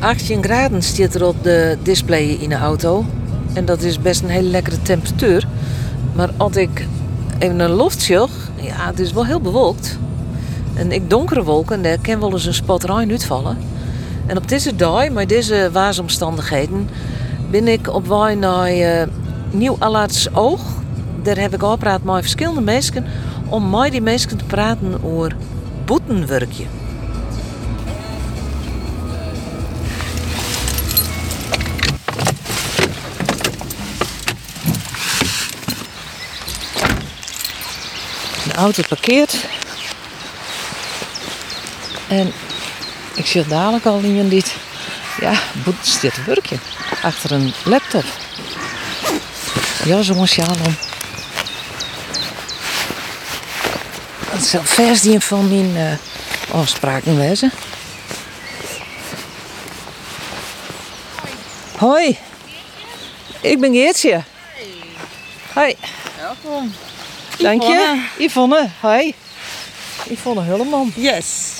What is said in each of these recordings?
18 graden staat er op de display in de auto. En dat is best een hele lekkere temperatuur. Maar als ik even een loft zag, ja, het is wel heel bewolkt. En ik donkere wolken, daar kan wel eens een spot rein uitvallen. En op deze dag, met deze waarsomstandigheden, ben ik op weg naar eh, Nieuw Allaerts Oog. Daar heb ik gepraat met verschillende mensen om met die mensen te praten over boetenwerkje. Auto parkeert. En ik zie dadelijk al in dit. Ja, boet zit te werkje. Achter een laptop. Ja, zo'n shalom. Dat zal vers die van mijn uh, afspraken wezen. Hoi. Ik ben Geertje. Hoi. Welkom. Dank je. Yvonne. Hoi. Yvonne Hulleman. Yes.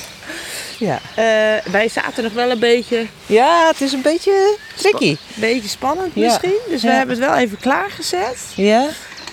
Ja. Uh, wij zaten nog wel een beetje, Ja, het is een beetje tricky. een beetje spannend Ja. misschien. Dus we Ja. hebben het wel even klaargezet. Ja?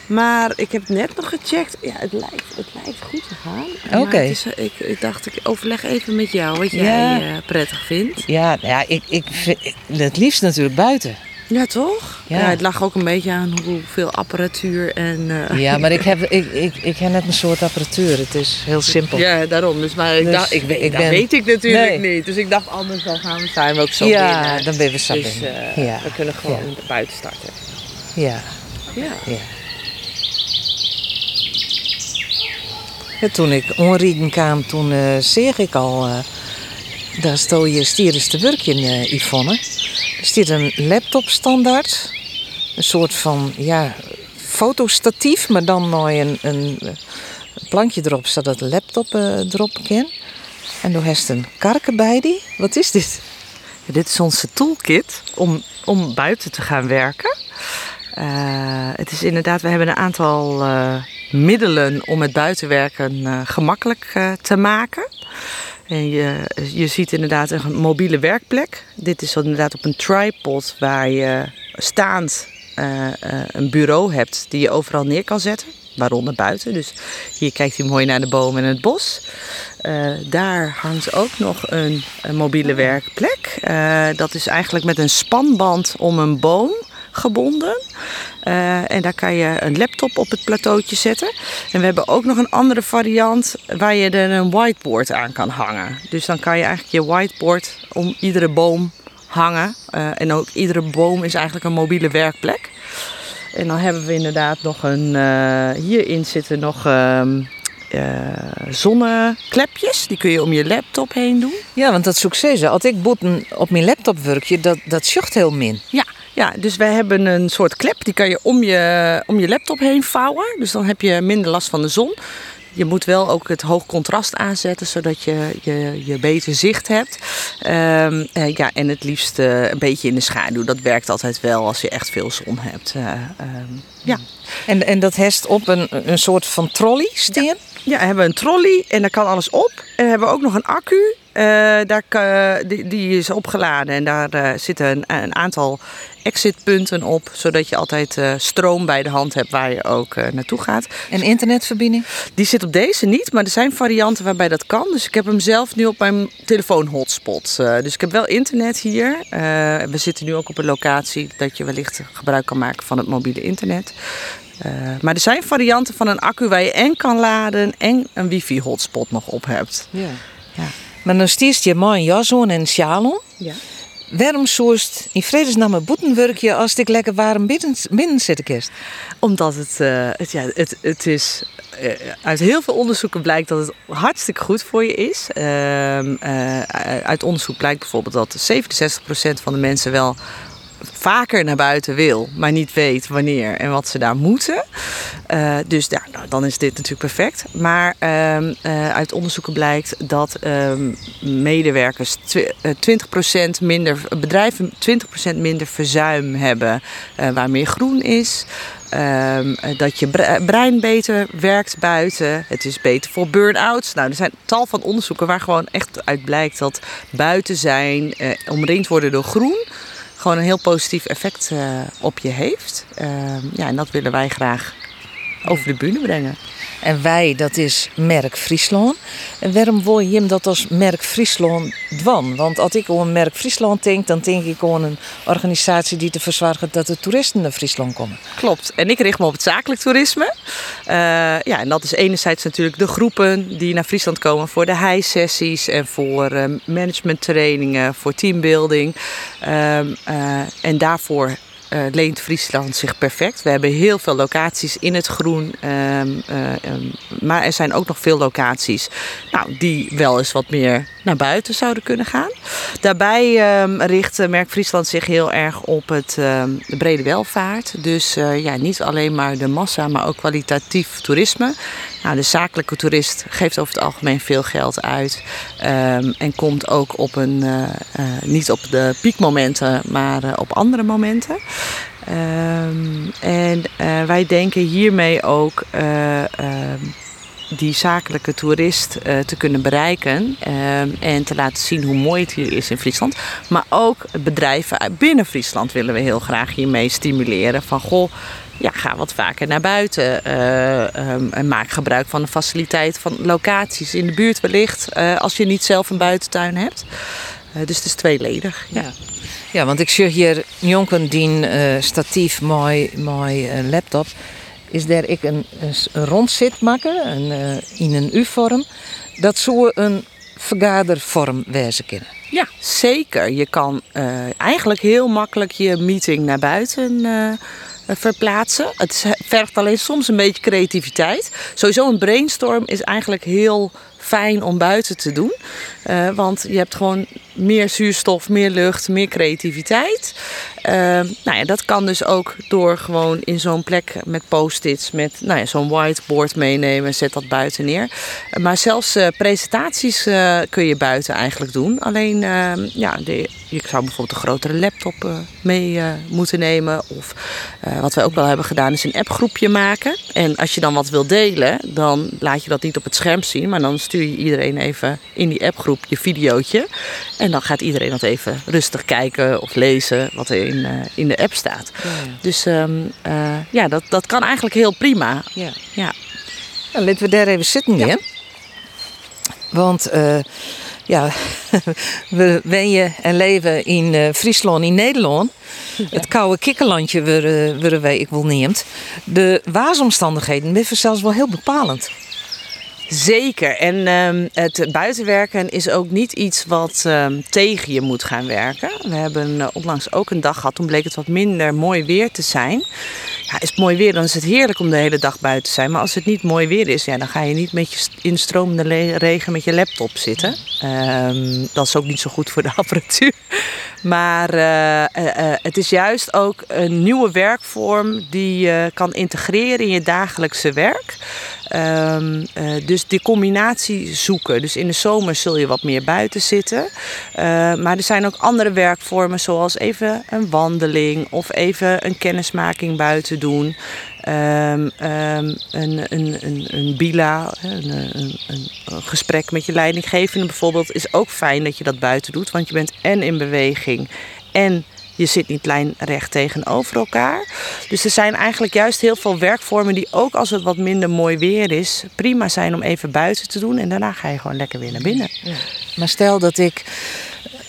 Maar ik heb net nog gecheckt. Ja, het lijkt, het lijkt goed te gaan. Oké. eh, ik, ik dacht, ik overleg even met jou wat jij Ja. eh, prettig vindt. Ja, nou ja ik, ik vind het liefst natuurlijk buiten. Ja, toch? Ja. Ja. het lag ook een beetje aan hoeveel apparatuur en... eh, Ja, maar ik heb, ik, ik, ik heb net een soort apparatuur. Het is heel simpel. Ja, daarom. Dus, maar ik Dus dacht, ik, ik dat ben- weet ik natuurlijk Nee. niet. Dus ik dacht, anders dan gaan we, zijn we ook zo Ja, binnen. dan ben we zo Dus eh, Ja. we kunnen gewoon buiten starten. Ja, Ja. ja. Ja, toen ik onrieden kwam, toen eh zeg ik al... daar stond je stierens te werken, eh Yvonne. Er staat een laptop standaard. Een soort van, ja, fotostatief, maar dan nog een, een, plankje erop, zodat de laptop eh, erop kan. En toen heeft een karken bij die. Wat is dit? Dit is onze toolkit om, om buiten te gaan werken. Eh, het is inderdaad, we hebben een aantal eh, middelen om het buitenwerken gemakkelijk te maken. En je, je ziet inderdaad een mobiele werkplek. Dit is inderdaad op een tripod waar je staand eh, eh, een bureau hebt die je overal neer kan zetten. Waaronder buiten. Dus hier kijkt hij mooi naar de bomen en het bos. Eh, daar hangt ook nog een, mobiele werkplek. Dat is eigenlijk met een spanband om een boom gebonden. Eh, en daar kan je een laptop op het plateautje zetten. En we hebben ook nog een andere variant waar je er een whiteboard aan kan hangen. Dus dan kan je eigenlijk je whiteboard om iedere boom hangen. Eh, en ook iedere boom is eigenlijk een mobiele werkplek. En dan hebben we inderdaad nog een. eh, hierin zitten nog ehm, eh, zonneklepjes. Die kun je om je laptop heen doen. Ja, want dat succes. Als ik boeten op mijn laptop werkje, dat, dat zucht heel min. Ja, ja, dus wij hebben een soort klep. Die kan je om je, om je laptop heen vouwen. Dus dan heb je minder last van de zon. Je moet wel ook het hoog contrast aanzetten, zodat je, je, je beter zicht hebt. Ehm, eh, ja, en het liefst eh, een beetje in de schaduw. Dat werkt altijd wel als je echt veel zon hebt. Eh, ehm, ja. En, en dat hest op een, een soort van trolley staan? Ja, we hebben een trolley en daar kan alles op. En we hebben ook nog een accu. Eh, daar, die, die is opgeladen en daar eh, zitten een, een aantal exitpunten op. Zodat je altijd eh, stroom bij de hand hebt waar je ook naartoe gaat. En internetverbinding? Die zit op deze niet, maar er zijn varianten waarbij dat kan. Dus ik heb hem zelf nu op mijn telefoon hotspot. Dus ik heb wel internet hier. We zitten nu ook op een locatie dat je wellicht gebruik kan maken van het mobiele internet. Maar er zijn varianten van een accu waar je en kan laden en een wifi hotspot nog op hebt. Ja. Ja. Maar dan stiest je een jas aan en sjaal aan. Ja. Waarom soest in vredesnaam een boetenwerkje als ik lekker warm binnen, binnen zitten kerst? Omdat het, eh, het, ja, het, het is. eh, uit heel veel onderzoeken blijkt dat het hartstikke goed voor je is. Ehm, eh, uit onderzoek blijkt bijvoorbeeld dat 67% van de mensen wel vaker naar buiten wil, maar niet weet wanneer en wat ze daar moeten. Uh, dus ja, nou, dan is dit natuurlijk perfect. Maar uh, uit onderzoeken blijkt dat ehm, medewerkers 20% minder, bedrijven 20% minder verzuim hebben waar meer groen is. Um, dat je brein beter werkt buiten. Het is beter voor burn-outs. Nou, er zijn tal van onderzoeken waar gewoon echt uit blijkt dat buiten zijn, omringd worden door groen, gewoon een heel positief effect uh, op je heeft. Uh, ja, en dat willen wij graag over de bühne brengen. En wij, dat is merk Friesland. En waarom wil je hem dat als merk Friesland dwan? Want als ik aan merk Friesland denk, dan denk ik aan een organisatie die te verzorgen dat de toeristen naar Friesland komen. Klopt. En ik richt me op het zakelijk toerisme. Uh, ja, en dat is enerzijds natuurlijk de groepen die naar Friesland komen voor de high-sessies en voor uh, managementtrainingen, voor teambuilding. Uh, en daarvoor uh, leent Friesland zich perfect. We hebben heel veel locaties in het groen. Um, uh, um, maar er zijn ook nog veel locaties nou, die wel eens wat meer naar buiten zouden kunnen gaan. Daarbij um, richt Merk Friesland zich heel erg op het, de brede welvaart. Dus ja, niet alleen maar de massa, maar ook kwalitatief toerisme. Nou, de zakelijke toerist geeft over het algemeen veel geld uit. en komt ook op een, niet op de piekmomenten, maar op andere momenten. Um, en uh, wij denken hiermee ook uh, uh, die zakelijke toerist te kunnen bereiken ehm, en te laten zien hoe mooi het hier is in Friesland. Maar ook bedrijven binnen Friesland willen we heel graag hiermee stimuleren. Van goh, ja, ga wat vaker naar buiten en maak gebruik van de faciliteit van locaties in de buurt wellicht als je niet zelf een buitentuin hebt. Dus het is tweeledig. ja. ja. Ja, want ik zie hier jonken die uh, statief mooi, mooi uh, laptop. Is daar ik een, een rondzit maken, een, in een U-vorm. Dat zou een vergadervorm wezen kunnen. Ja, zeker. Je kan eigenlijk heel makkelijk je meeting naar buiten verplaatsen. Het vergt alleen soms een beetje creativiteit. Sowieso een brainstorm is eigenlijk heel fijn om buiten te doen. Uh, want je hebt gewoon meer zuurstof, meer lucht, meer creativiteit. Uh, nou ja, dat kan dus ook door gewoon in zo'n plek met post-its, met nou ja, zo'n whiteboard meenemen, zet dat buiten neer. Uh, maar zelfs presentaties kun je buiten eigenlijk doen. Alleen, ehm, ja, de, je zou bijvoorbeeld een grotere laptop mee moeten nemen. Of wat wij ook wel hebben gedaan, is een appgroepje maken. En als je dan wat wil delen, dan laat je dat niet op het scherm zien, maar dan stuur je iedereen even in die appgroep je videootje. En dan gaat iedereen dat even rustig kijken of lezen wat er in, uh, in de app staat. Ja. Dus um, uh, ja, dat, dat kan eigenlijk heel prima. Ja. ja. Nou, laten we daar even zitten, ja. Want uh, ja, we wenjen en leven in uh, Friesland, in Nederland. Ja. Het koude kikkerlandje waar, wij ik wil neemt. De waasomstandigheden zijn zelfs wel heel bepalend. Zeker. En um, het buitenwerken is ook niet iets wat um, tegen je moet gaan werken. We hebben uh, onlangs ook een dag gehad, toen bleek het wat minder mooi weer te zijn. Ja, is het mooi weer, dan is het heerlijk om de hele dag buiten te zijn. Maar als het niet mooi weer is, ja, dan ga je niet met je in stromende regen met je laptop zitten. Um, dat is ook niet zo goed voor de apparatuur. Maar uh, uh, het is juist ook een nieuwe werkvorm die je kan integreren in je dagelijkse werk. Uh, dus die combinatie zoeken. Dus in de zomer zul je wat meer buiten zitten. Maar er zijn ook andere werkvormen, zoals even een wandeling of even een kennismaking buiten. Um, um, een, een, een, een bila, een, een, een, gesprek met je leidinggevende bijvoorbeeld, is ook fijn dat je dat buiten doet. Want je bent en in beweging en je zit niet lijnrecht tegenover elkaar. Dus er zijn eigenlijk juist heel veel werkvormen die ook als het wat minder mooi weer is, prima zijn om even buiten te doen. En daarna ga je gewoon lekker weer naar binnen. Ja. Maar stel dat ik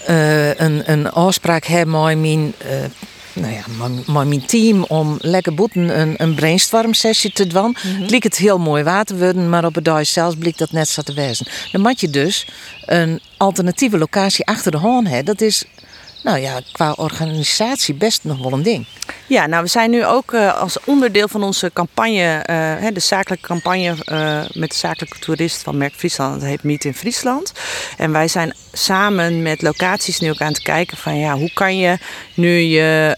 uh, een, een afspraak heb met mijn. Uh, nou ja, maar mijn team om lekker boeten een, een brainstorm sessie te doen. Mm -hmm. Het liep het heel mooi water worden, maar op het dag zelfs blijkt dat net zo te wezen. Dan moet je dus een alternatieve locatie achter de hebben. Dat is nou ja, qua organisatie best nog wel een ding. Ja, nou we zijn nu ook uh, als onderdeel van onze campagne, uh, de zakelijke campagne uh, met de zakelijke toerist van Merk Friesland, dat heet Meet in Friesland. En wij zijn samen met locaties nu ook aan het kijken van ja, hoe kan je nu je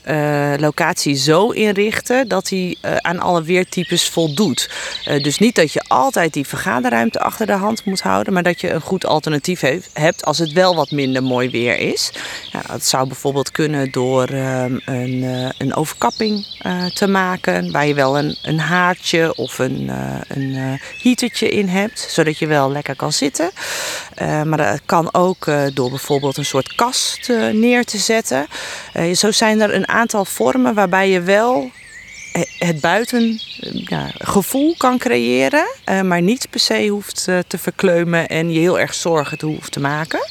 locatie zo inrichten dat die aan alle weertypes voldoet. dus niet dat je altijd die vergaderruimte achter de hand moet houden, maar dat je een goed alternatief hebt als het wel wat minder mooi weer is. Ja, dat zou bijvoorbeeld kunnen door um, een, een over kapping uh, te maken. Waar je wel een, een haartje of een, uh, een uh, in hebt. Zodat je wel lekker kan zitten. maar dat kan ook door bijvoorbeeld een soort kast neer te zetten. zo zijn er een aantal vormen waarbij je wel het buiten ja, gevoel kan creëren, uh, maar niet per se hoeft uh, te verkleumen en je heel erg zorgen te hoeft te maken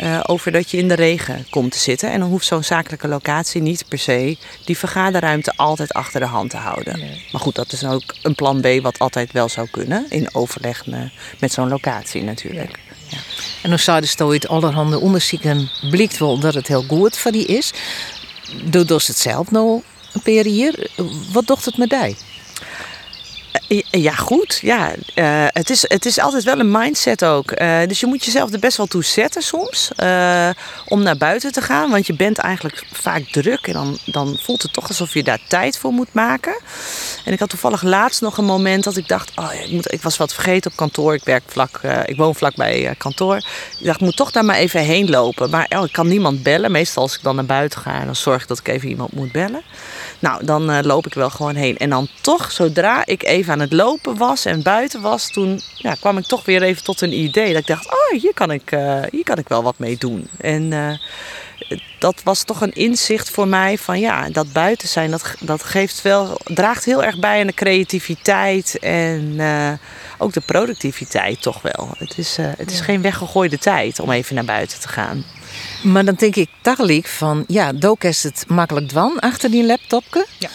uh, over dat je in de regen komt te zitten. En dan hoeft zo'n zakelijke locatie niet per se die vergaderruimte altijd achter de hand te houden. Nee. Maar goed, dat is ook een plan B wat altijd wel zou kunnen in overleg met zo'n locatie natuurlijk. Ja. En dan zouden ze uit allerhande onderzoeken blijkt wel dat het heel goed voor die is. Doe dus het zelf nou een hier. Wat docht het met die? Eh, ja, goed. Ja, uh, het, is, het is altijd wel een mindset ook. Uh, dus je moet jezelf er best wel toe zetten soms. Uh, om naar buiten te gaan. Want je bent eigenlijk vaak druk. En dan, dan voelt het toch alsof je daar tijd voor moet maken. En ik had toevallig laatst nog een moment dat ik dacht... Oh, ik, moet, ik was wat vergeten op kantoor. Ik, werk vlak, ik woon vlak bij kantoor. Ik dacht, ik moet toch daar maar even heen lopen. Maar oh, ik kan niemand bellen. Meestal als ik dan naar buiten ga... dan zorg ik dat ik even iemand moet bellen. Nou, dan loop ik wel gewoon heen. En dan toch, zodra ik even aan het lopen was en buiten was, toen ja, kwam ik toch weer even tot een idee. Dat ik dacht, oh, hier kan ik, uh, hier kan ik wel wat mee doen. En uh, dat was toch een inzicht voor mij van ja, dat buiten zijn, dat, dat geeft wel, draagt heel erg bij aan de creativiteit en ook de productiviteit toch wel. Het is, het is geen weggegooide tijd om even naar buiten te gaan. Maar dan denk ik dagelijks van, ja, Dook is het makkelijk dwan achter die laptopje. Ja.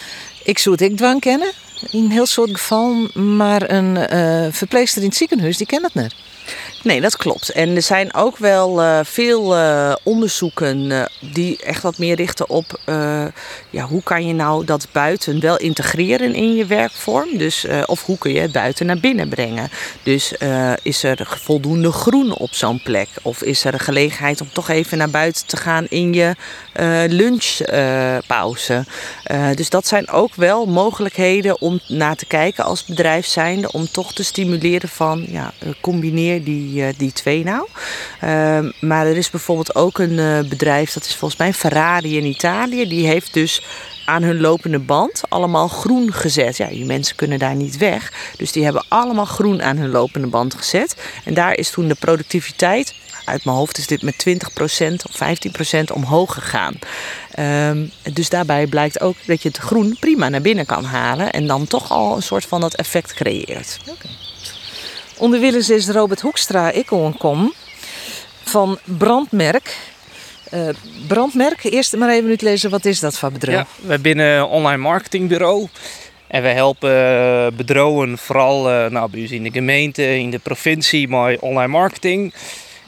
Ik zou het ik dwan kennen, in heel soort geval. Maar een uh, verpleegster in het ziekenhuis, die kent het niet. Nee, dat klopt. En er zijn ook wel uh, veel uh, onderzoeken uh, die echt wat meer richten op ja, hoe kan je nou dat buiten wel integreren in je werkvorm. Dus, of hoe kun je het buiten naar binnen brengen. Dus is er voldoende groen op zo'n plek? Of is er een gelegenheid om toch even naar buiten te gaan in je lunchpauze? dus dat zijn ook wel mogelijkheden om naar te kijken als bedrijf zijnde. Om toch te stimuleren van ja, combineer die die, eh, die twee nou. Ehm, maar er is bijvoorbeeld ook een eh, bedrijf, dat is volgens mij Ferrari in Italië. Die heeft dus aan hun lopende band allemaal groen gezet. Ja, die mensen kunnen daar niet weg. Dus die hebben allemaal groen aan hun lopende band gezet. En daar is toen de productiviteit, uit mijn hoofd is dit met 20% of 15% omhoog gegaan. Um, dus daarbij blijkt ook dat je het groen prima naar binnen kan halen. En dan toch al een soort van dat effect creëert. Okay. Onderwillens is Robert Hoekstra ik kom van Brandmerk. Uh, brandmerk, eerst maar even lezen, wat is dat voor bedrijf? Ja, wij binnen een online marketingbureau. En we helpen eh, bedrijven vooral uh, nou, bij in de gemeente, in de provincie, met online marketing.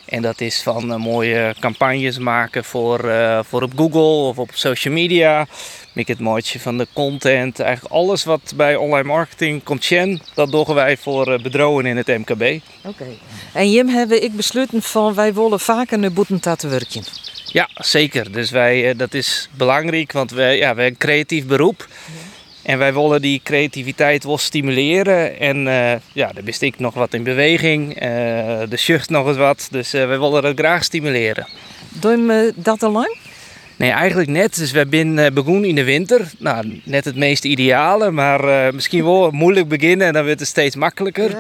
En dat is van mooie campagnes maken voor, voor op Google of op social media. Met het mooitje van de content. Eigenlijk alles wat bij online marketing komt, dat doen wij voor uh, bedrijven in het MKB. Oké. Okay. En Jim hebben ik besloten van wij willen vaker naar boeten te werken. Ja, zeker. Dus wij, dat is belangrijk, want wij, ja, wij hebben een creatief beroep. Ja. En wij willen die creativiteit wel stimuleren. En uh, ja, daar wist ik nog wat in beweging. Uh, de zucht nog eens wat. Dus uh, wij willen dat graag stimuleren. Doe je dat al lang? Nee, eigenlijk net. Dus we zijn begonnen in de winter. Nou, net het meest ideale. Maar misschien wel moeilijk beginnen en dan wordt het steeds makkelijker.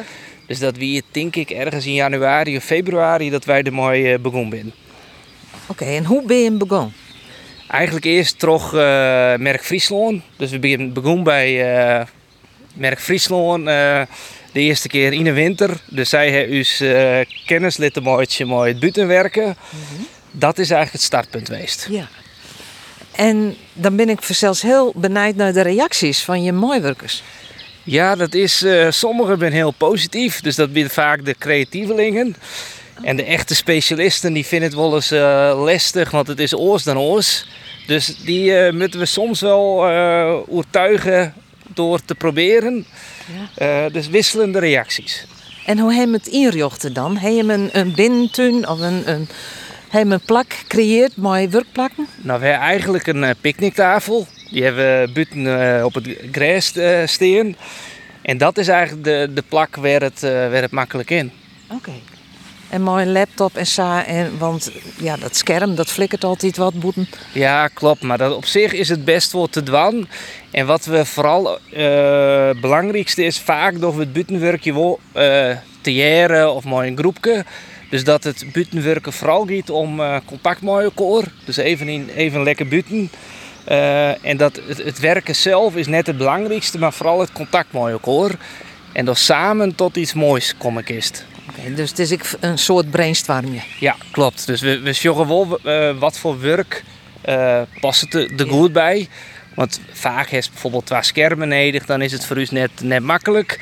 Dus dat we denk ik ergens in januari of februari dat wij er mooi begonnen zijn. Oké, en hoe ben je begonnen? Eigenlijk eerst toch uh, merk Friesland. Dus we begonnen bij uh, merk Friesland uh, de eerste keer in de winter. Dus zij hebben ons uh, kennis laten mooi het buiten werken. Mm -hmm. Dat is eigenlijk het startpunt geweest. Ja. En dan ben ik zelfs heel benijd naar de reacties van je mooiwerkers. Ja, dat is, sommigen zijn heel positief. Dus dat zijn vaak de creatievelingen. En de echte specialisten die vinden het wel eens uh, lastig, want het is oors dan oors. Dus die uh, moeten we soms wel overtuigen door te proberen. Ja. dus wisselende reacties. En hoe je het inrichten dan? Heb je een, een binnentuin of een, een, heb je een plak gecreëerd met werkplakken? Nou, we hebben eigenlijk een picknicktafel. Die hebben we buiten op het gras staan. En dat is eigenlijk de, de plak waar het, waar het makkelijk in. Oké. En mooi laptop en sa. En, want ja, dat scherm dat flikkert altijd wat boeten. Ja, klopt. Maar dat op zich is het best wel te dwan. En wat we vooral uh, belangrijkste is, vaak door het buitenwerkje wel uh, te jaren of mooi een groepje. Dus dat het buitenwerken vooral gaat om uh, contact met elkaar. Dus even, in, even lekker buiten. Uh, en dat het, het, werken zelf is net het belangrijkste, maar vooral het contact met elkaar. En door samen tot iets moois komen kist dus het is een soort brainstormje. Ja, klopt. Dus we, we zorgen wel uh, wat voor werk uh, past er de goed bij. Want vaak heeft bijvoorbeeld twee schermen nodig, dan is het voor u net, net makkelijk.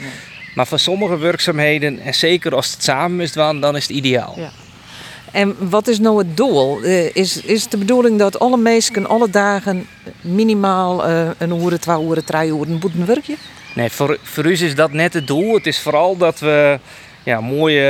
Maar voor sommige werkzaamheden, en zeker als het samen is, dan, dan is het ideaal. Ja. En wat is nou het doel? Uh, is, is het de bedoeling dat alle mensen alle dagen minimaal uh, een uur, twee uur, drie uur moeten werken? Nee, voor, voor u is dat net het doel. Het is vooral dat we ja, mooie,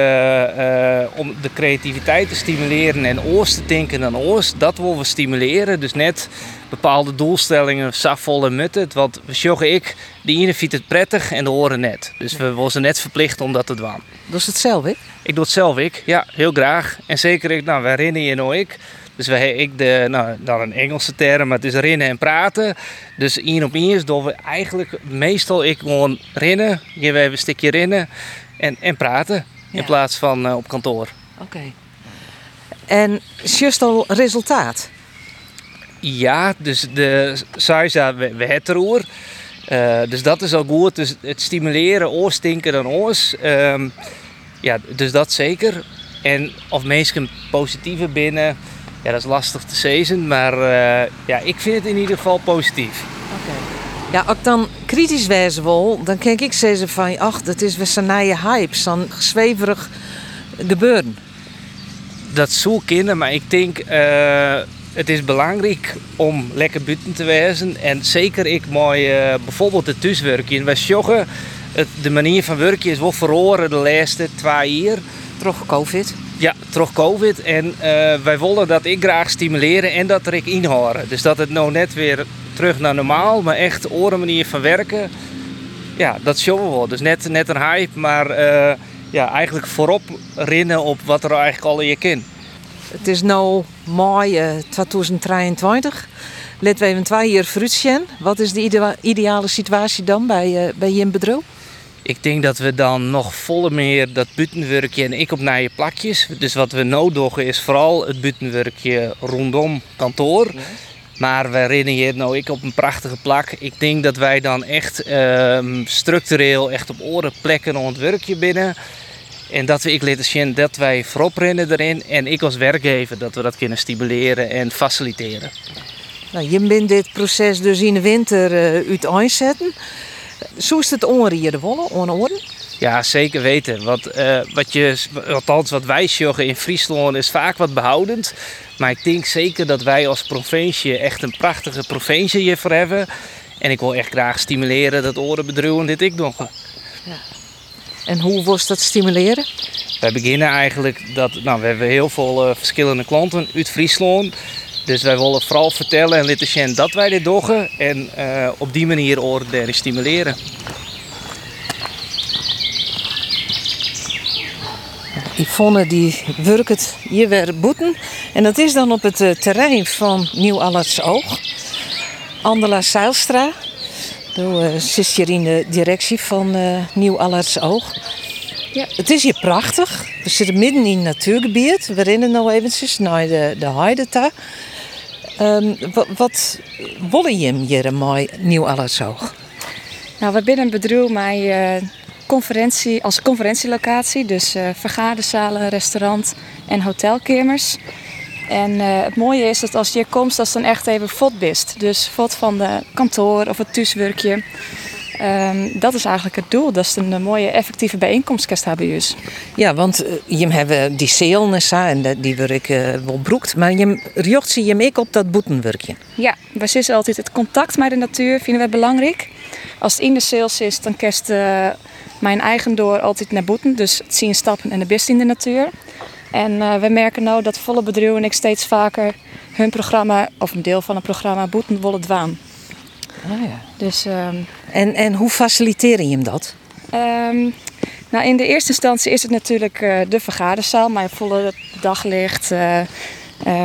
uh, om de creativiteit te stimuleren en oors te denken dan oors, dat willen we stimuleren. Dus net bepaalde doelstellingen, safvol en mutten. Want we zorgen ik, de ene vindt het prettig en de horen net. Dus we worden net verplicht om dat te doen. Doe het zelf, ik? Ik doe het zelf, ik. Ja, heel graag. En zeker, ik, nou, wij rennen je nou ik. Dus wij, ik de, nou, dan een Engelse term, maar het is rennen en praten. Dus één op één is dat we eigenlijk meestal ik gewoon rennen. Je even een stukje rennen en, en praten in plaats van uh, op kantoor. Oké. En just al resultaat? Ja, dus de Saisa, we, we het erover. Uh, dus dat is al goed. Dus het stimuleren, oorstinken dan oors. Um, ja, dus dat zeker. En of mensen positieve binnen, ja, dat is lastig te zeggen. Maar uh, ja, ik vind het in ieder geval positief. Ja, als ik dan kritisch wezen wil, dan kijk ik zeggen van... ach, dat is weer zo'n hype, zo'n zweverig gebeuren. Dat zou kunnen, maar ik denk... Uh, het is belangrijk om lekker buiten te wezen. En zeker ik mooi uh, bijvoorbeeld het thuiswerken. Wij joggen, het, de manier van werken is wel verloren de laatste twee jaar. Toch COVID? Ja, toch COVID. En uh, wij willen dat ik graag stimuleren en dat er ik inhouden. Dus dat het nou net weer terug naar normaal, maar echt oren manier van werken. Ja, dat showen we wel. Dus net, net een hype, maar uh, ja, eigenlijk voorop rennen op wat er eigenlijk al in je kind. Het is nu mei uh, 2023. Laten we even twee jaar vooruit Wat is de ideale situatie dan bij, uh, bij je bedrijf? Ik denk dat we dan nog volle meer dat buitenwerkje en ik op naar je plakjes. Dus wat we nodig is vooral het buitenwerkje rondom kantoor. Maar we rennen hier nou ik op een prachtige plak. Ik denk dat wij dan echt ehm, structureel echt op oren plekken ons werkje binnen. En dat we ik zien dat wij voorop rennen erin. En ik als werkgever dat we dat kunnen stimuleren en faciliteren. Nou, je bent dit proces dus in de winter uh. Zo is het onrieden wollen, oren? Ja, zeker weten. Wat, uh, wat je, althans wat wij joggen in Friesland is vaak wat behoudend. Maar ik denk zeker dat wij als provincie echt een prachtige provincie hiervoor hebben. En ik wil echt graag stimuleren dat orenbedrijven dit ik nog. Ja. En hoe was dat stimuleren? Wij beginnen eigenlijk dat, nou, we hebben heel veel uh, verschillende klanten uit Friesland. Dus wij willen vooral vertellen en laten zien dat wij dit doen. En uh, op die manier oren stimuleren. Yvonne die werkt hier weer boeten. En dat is dan op het uh, terrein van Nieuw Allerts Oog. Andela Seilstra. Uh, zit hier in de directie van uh, Nieuw Allerts Oog. Ja. Het is hier prachtig. We zitten midden in het natuurgebied. We rennen nu eventjes naar de, de heide um, wat, wat willen je hier mooi Nieuw Allerts Oog? Nou, we binnen een bedrijf met conferentie, als conferentielocatie. Dus uh, vergaderzalen, restaurant en hotelkamers. En uh, het mooie is dat als je hier komt, dat is dan echt even fot bist. Dus fot van de kantoor of het thuiswerkje. Ehm, dat is eigenlijk het doel. Dat is een, eh, mooie effectieve bijeenkomst. Ja, want uh, je hebt die zeelnessa en die uh, wel broekt. Maar je riocht zie je ook op dat boetenwerkje. Ja, we zitten altijd het contact met de natuur vinden we belangrijk. Als het in de sales is, dan kerst mijn eigen door altijd naar boeten. Dus het zien stappen en de best in de natuur. En we merken nou dat volle bedrijven ik steeds vaker hun programma, of een deel van het programma, boeten willen dwaan. Ah, ja. Dus, ehm, en, en hoe faciliteer je hem dat? Um, nou, in de eerste instantie is het natuurlijk uh, de vergaderzaal, maar volle daglicht, uh,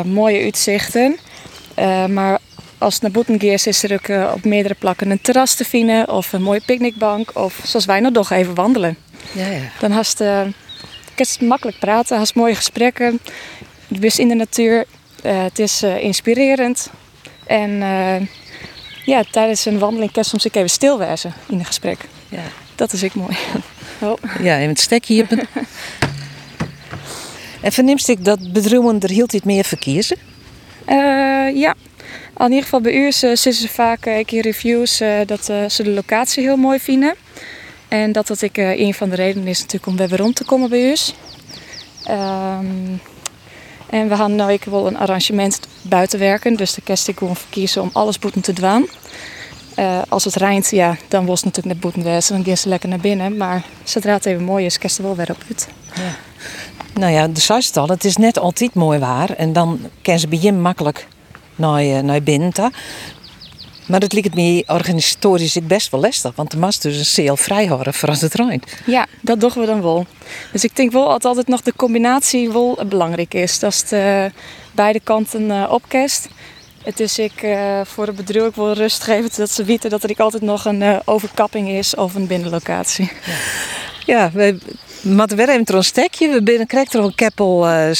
mooie uitzichten. maar als het naar Boetengeers is er ook op meerdere plekken een terras te vinden of een mooie picknickbank of zoals wij nog even wandelen. Ja, ja. Dan hast je makkelijk praten, hast mooie gesprekken. Je bent in de natuur. het is inspirerend. En ja, tijdens een wandeling kan soms ik even stilwezen in een gesprek. Ja. Dat is ik mooi. Oh. Ja, en het stekje hier. en verneemst ik dat er heel iets meer verkiezen? Ja, in ieder geval bij u zitten ze vaak uh, in reviews uh, dat ze de locatie heel mooi vinden. En dat dat ik een van de redenen is natuurlijk om weer rond te komen bij u. Um, en we gaan nou ik wel een arrangement buiten werken. Dus de kerst ik gewoon verkiezen om alles boeten te doen. Als het rijnt, ja, dan was het natuurlijk net boeten wezen. Dan gaan ze lekker naar binnen. Maar zodra het even mooi is, kerst er wel weer op uit. Ja. Nou ja, de het al, het is net altijd mooi waar. En dan kan ze bij je makkelijk naar, naar binnen. Maar het lijkt me organisatorisch best wel lastig. Want de mast dus een seel vrijhouden voor als het rijdt. Ja, dat doen we dan wel. Dus ik denk wel dat altijd nog de combinatie wel belangrijk is. Dat het uh, beide kanten uh, opkest. Het is ik uh, voor het bedrijf wel rust geven dat ze weten dat er altijd nog een overkapping is of een binnenlocatie. Ja, ja we moeten weer even een stekje. We binnen krijgen er een keppel uh,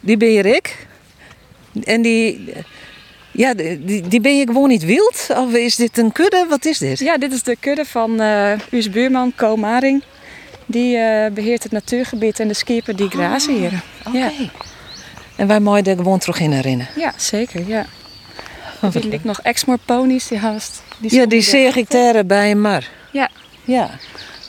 Die ben je ik. En die, ja, die, die ben je gewoon niet wild? Of is dit een kudde? Wat is dit? Ja, dit is de kudde van uh, uw buurman Co Maring. Die uh, beheert het natuurgebied en de skipper die grazen hier. Oh, ja. En wij mooi er gewoon terug in herinneren? Ja, zeker. Ja. Dan vind ik nog Exmoor ponies die haast. Die ja, die zeg ik bij een mar. Ja. Ja.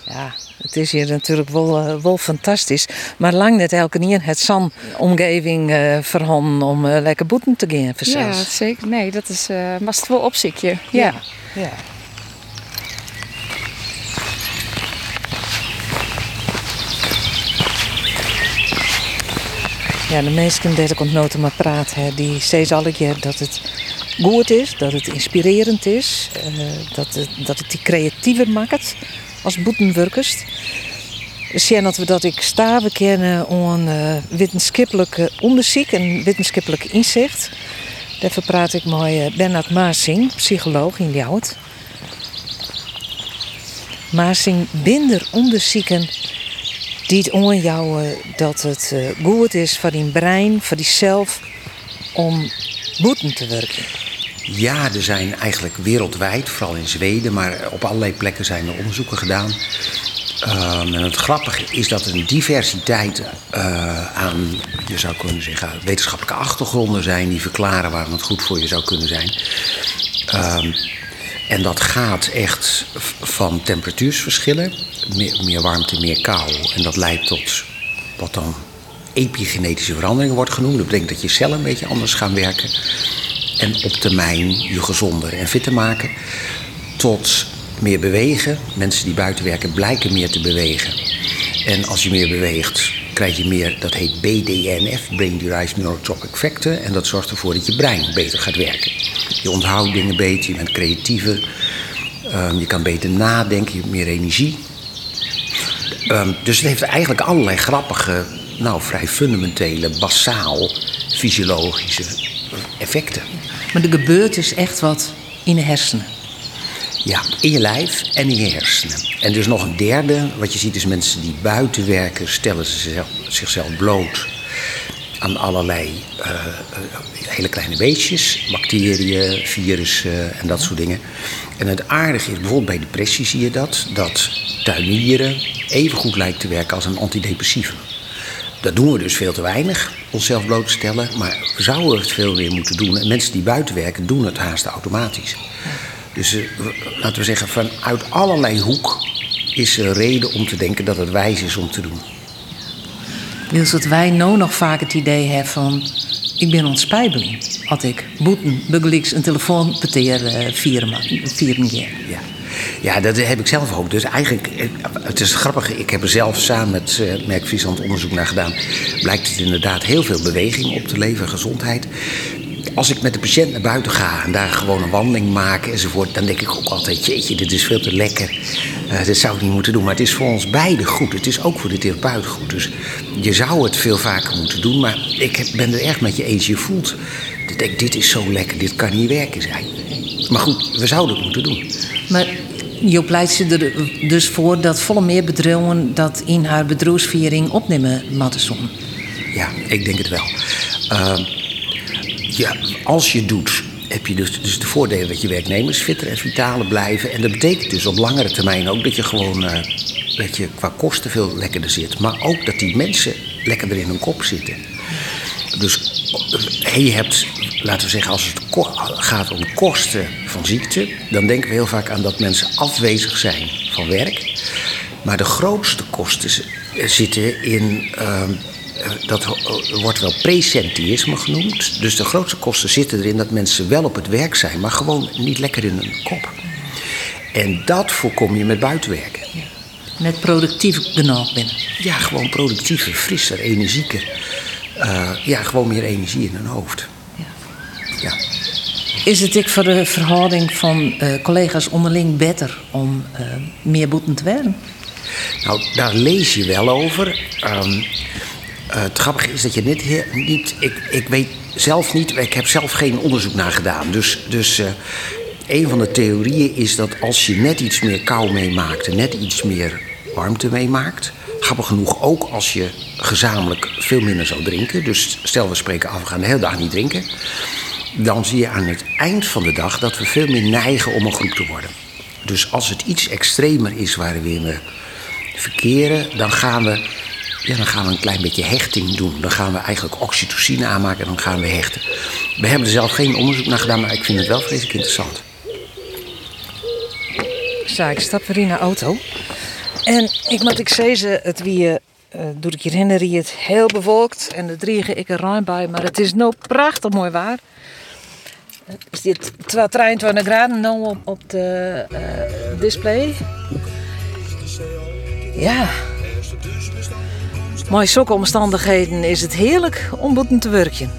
Ja, het is hier natuurlijk wel, uh, wel fantastisch. Maar lang net elke keer het zand omgeving uh, verhanden om uh, lekker boeten te gaan. Ja, zeker. Nee, dat is uh, maar het wel opzichtje. Ja. ja. ja. Ja, de meesten die ik ontnoten maar praten, die zeggen alle keer dat het goed is, dat het inspirerend is, dat, het, dat het die creatiever maakt als boetenwerkers. Zien dat we dat ik sta, we kennen een uh, wetenschappelijk onderzoek en wetenschappelijk inzicht. Daarvoor praat ik met uh, Bernard Maasing, psycholoog in Ljouwt. Maasing binder onderzoeken die het onjouwen dat het goed is voor die brein, voor die zelf, om boeten te werken. Ja, er zijn eigenlijk wereldwijd, vooral in Zweden, maar op allerlei plekken zijn er onderzoeken gedaan. Um, en het grappige is dat er een diversiteit uh, aan, je zou kunnen zeggen, wetenschappelijke achtergronden zijn die verklaren waarom het goed voor je zou kunnen zijn. Um, en dat gaat echt van temperatuursverschillen, meer, meer warmte, meer kou. En dat leidt tot wat dan epigenetische veranderingen wordt genoemd. Dat betekent dat je cellen een beetje anders gaan werken en op termijn je gezonder en fitter maken. Tot meer bewegen. Mensen die buiten werken blijken meer te bewegen. En als je meer beweegt, krijg je meer, dat heet BDNF, Brain Derived Neurotropic Factor. En dat zorgt ervoor dat je brein beter gaat werken. Je onthoudt dingen beter, je bent creatiever. Um, je kan beter nadenken, je hebt meer energie. Um, dus het heeft eigenlijk allerlei grappige, nou vrij fundamentele, basaal fysiologische effecten. Maar er gebeurt dus echt wat in de hersenen. Ja, in je lijf en in je hersenen. En dus nog een derde, wat je ziet is mensen die buiten werken, stellen ze zichzelf, zichzelf bloot aan allerlei uh, hele kleine beestjes, bacteriën, virussen en dat soort dingen. En het aardige is, bijvoorbeeld bij depressie zie je dat, dat tuinieren even goed lijkt te werken als een antidepressief. Dat doen we dus veel te weinig, onszelf blootstellen. Maar we zouden het veel meer moeten doen. En mensen die buiten werken, doen het haast automatisch. Dus eh, laten we zeggen, vanuit allerlei hoek is er reden om te denken dat het wijs is om te doen. Wils dat wij nou nog vaak het idee hebben van... ik ben ontspijbeling. Had ik boeten, buggeliks een telefoon peteer uh, vieren, vieren. Ja. Ja, dat heb ik zelf ook. Dus eigenlijk, eh, het is grappig. Ik heb er zelf samen met uh, Merk Friesland onderzoek naar gedaan. Blijkt het inderdaad heel veel beweging op te leveren, gezondheid. Als ik met de patiënt naar buiten ga en daar gewoon een wandeling maak enzovoort, dan denk ik ook altijd: jeetje, dit is veel te lekker. Uh, dit zou ik niet moeten doen. Maar het is voor ons beiden goed. Het is ook voor de therapeut goed. Dus je zou het veel vaker moeten doen. Maar ik ben er echt met je eens. Je voelt, ik denk, dit is zo lekker, dit kan niet werken zijn. Maar goed, we zouden het moeten doen. Maar je pleit je er dus voor dat volle meer bedrijven dat in haar bedrijfsviering opnemen moeten Ja, ik denk het wel. Uh, ja, als je doet, heb je dus, dus de voordelen dat je werknemers fitter en vitaler blijven. En dat betekent dus op langere termijn ook dat je gewoon uh, dat je qua kosten veel lekkerder zit. Maar ook dat die mensen lekkerder in hun kop zitten. Dus je hebt, laten we zeggen, als het gaat om kosten van ziekte, dan denken we heel vaak aan dat mensen afwezig zijn van werk. Maar de grootste kosten zitten in. Uh, dat wordt wel presenteïsme genoemd. Dus de grootste kosten zitten erin dat mensen wel op het werk zijn, maar gewoon niet lekker in hun kop. En dat voorkom je met buitenwerken. Met productief genoeg binnen. Ja, gewoon productiever, frisser, energieker. Uh, ja, gewoon meer energie in hun hoofd. Ja. ja. Is het ik voor de verhouding van uh, collega's onderling beter om uh, meer boeten te werden? Nou, daar lees je wel over. Um, het grappige is dat je net niet. Ik, ik weet zelf niet, ik heb zelf geen onderzoek naar gedaan. Dus, dus een van de theorieën is dat als je net iets meer kou meemaakt, net iets meer warmte meemaakt, grappig genoeg ook als je gezamenlijk veel minder zou drinken. Dus stel we spreken af, we gaan de hele dag niet drinken. Dan zie je aan het eind van de dag dat we veel meer neigen om een groep te worden. Dus als het iets extremer is waar we in verkeren, dan gaan we, ja, dan gaan we een klein beetje hechting doen. Dan gaan we eigenlijk oxytocine aanmaken en dan gaan we hechten. We hebben er zelf geen onderzoek naar gedaan, maar ik vind het wel vreselijk interessant. Zo, ik stap weer in de auto. En ik moet ik zeggen, het wie doe ik je herinneren, het heel bewolkt en de driegen ik er ruim bij, maar het is nou prachtig mooi waar. Is dit 23 graden nou op, op de uh, display? Ja. Maar zulke omstandigheden is het heerlijk om boeten te werken.